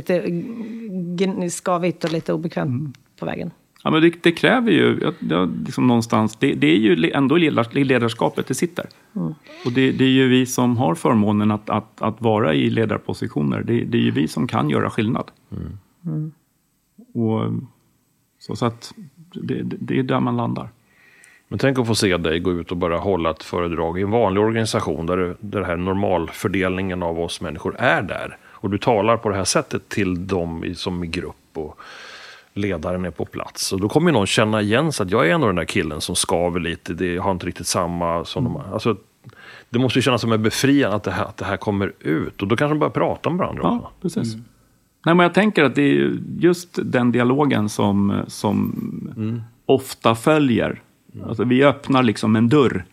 lite skavigt och lite obekvämt på vägen. ja, men det, det kräver ju ja, ja, liksom någonstans... Det, det är ju ändå ledarskapet det sitter. Och det, det är ju vi som har förmånen att, att, att vara i ledarpositioner. Det, det är ju vi som kan göra skillnad. Och, så, så att det, det, är där man landar. Men tänk att få se dig gå ut och bara hålla ett föredrag i en vanlig organisation där, den här normalfördelningen av oss människor är där. Och du talar på det här sättet till dem i, som i grupp och ledaren är på plats. Och då kommer ju någon känna igen sig att jag är ändå den där killen som skaver lite, det har inte riktigt samma som de alltså, Det måste ju kännas som en befriande att det, här, att det här kommer ut. Och då kanske de börjar prata med varandra också. Ja, precis. Nej, men jag tänker att det är ju just den dialogen som, som ofta följer. Alltså, vi öppnar liksom en dörr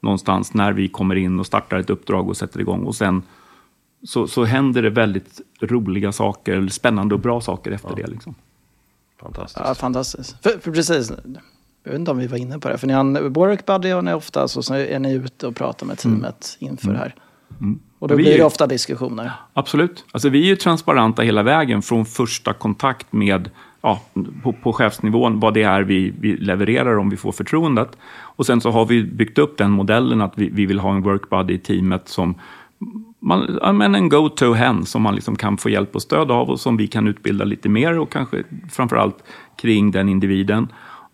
någonstans när vi kommer in och startar ett uppdrag och sätter igång. Och sen så, så händer det väldigt roliga saker, eller spännande och bra saker efter det. Liksom. Fantastiskt. Ja, fantastiskt. För, för precis, jag vet inte om vi var inne på det, för ni har en work buddy och ni är ofta så, så är ni ute och pratar med teamet inför det här. Och då Vi blir det ofta diskussioner. Absolut. Alltså, vi är ju transparenta hela vägen från första kontakt med ja, på, på chefsnivån, vad det är vi, vi levererar om vi får förtroendet. Och sen så har vi byggt upp den modellen att vi, vi vill ha en work buddy i teamet som man, ja, men en go-to-hen som man liksom kan få hjälp och stöd av och som vi kan utbilda lite mer och kanske framförallt kring den individen.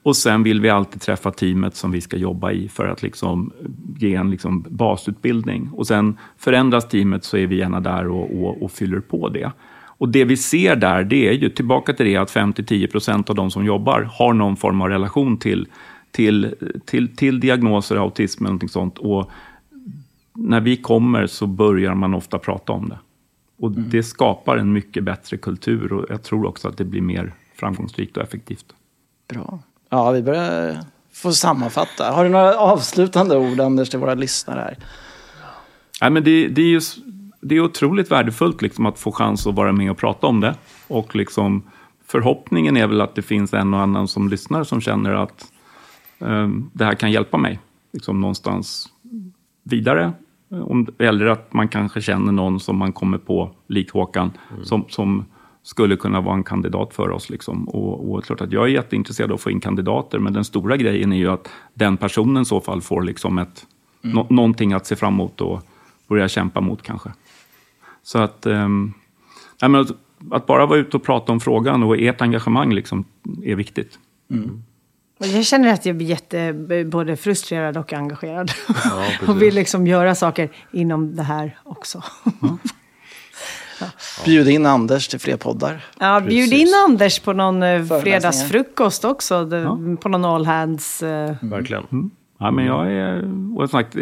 Och sen vill vi alltid träffa teamet som vi ska jobba i för att liksom ge en liksom basutbildning. Och sen förändras teamet så är vi gärna där och, och, och fyller på det. Och det vi ser där, det är ju tillbaka till det att 5-10 procent av de som jobbar har någon form av relation till, till, till, till diagnoser, autism eller någonting sånt. Och när vi kommer så börjar man ofta prata om det. Och det skapar en mycket bättre kultur och jag tror också att det blir mer framgångsrikt och effektivt. Bra. Ja, vi börjar få sammanfatta. Har du några avslutande ord, Anders, till våra lyssnare här? Nej, men det, det, är ju, s- det är otroligt värdefullt liksom, att få chans att vara med och prata om det. Och liksom, förhoppningen är väl att det finns en och annan som lyssnar som känner att eh, det här kan hjälpa mig liksom, någonstans vidare. Om, eller att man kanske känner någon som man kommer på, lik Håkan, som, som skulle kunna vara en kandidat för oss. Liksom. Och, och klart att jag är jätteintresserad av att få in kandidater, men den stora grejen är ju att den personen i så fall får liksom ett, nå, någonting att se fram emot och börja kämpa mot kanske. Så att, ehm, nej, men att, att bara vara ute och prata om frågan och ert engagemang liksom är viktigt. Jag känner att jag blir jätte, både frustrerad och engagerad. och vill liksom göra saker inom det här också. Mm. Bjud in Anders till fler poddar. Ja, bjud in Anders på någon eh, fredagsfrukost också. Ja. På någon all hands. Uh... Verkligen. Mm. Ja, men jag är, och sagt,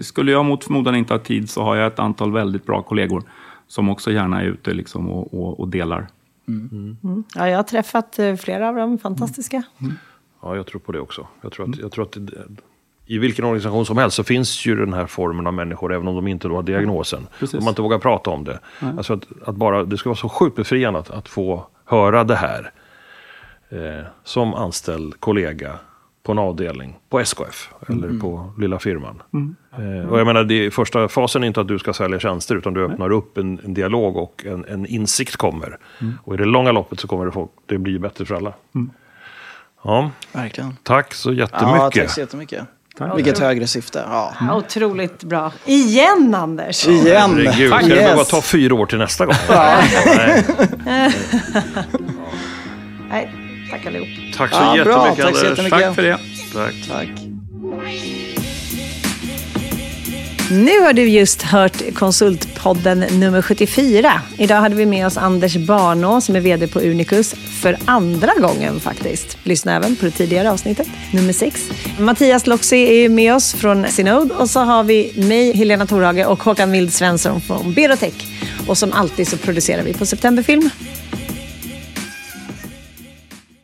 skulle jag mot förmodan inte ha tid så har jag ett antal väldigt bra kollegor som också gärna är ute liksom och, och, och delar. Mm. Mm. Ja, jag har träffat eh, flera av dem, fantastiska. Mm. Ja, jag tror på det också. Jag tror att, jag tror att det, i vilken organisation som helst så finns ju den här formen av människor, även om de inte då har diagnosen. Precis. Om man inte vågar prata om det. Alltså att, att, bara, det ska vara så sjukt befriande att, att få höra det här. Eh, som anställd kollega på en avdelning på SKF eller mm. på lilla firman. Mm. Eh, och jag menar, det, första fasen är inte att du ska sälja tjänster utan du öppnar upp en, en dialog och en, en, insikt kommer. Mm. Och i det långa loppet så kommer det, folk, det bli bättre för alla. Mm. Ja, Verkligen. Tack så jättemycket. Ja, tack så jättemycket. Tack. Vilket högre syfte. Ja. Mm. Otroligt bra. Igen, Anders! Igen! Herregud, ska yes. det behöva ta fyra år till nästa gång? Nej. Nej, tack allihop. Tack så ja, jättemycket, bra. Tack så jättemycket. Tack för det. Tack. tack. Nu har du just hört Konsultpodden nummer 74. Idag hade vi med oss Anders Barnå som är VD på Unicus för andra gången faktiskt. Lyssna även på det tidigare avsnittet, nummer 6. Mattias Loxi är med oss från Synode och så har vi mig, Helena Torhage och Håkan Mild Svensson från Berotech. Och som alltid så producerar vi på Septemberfilm.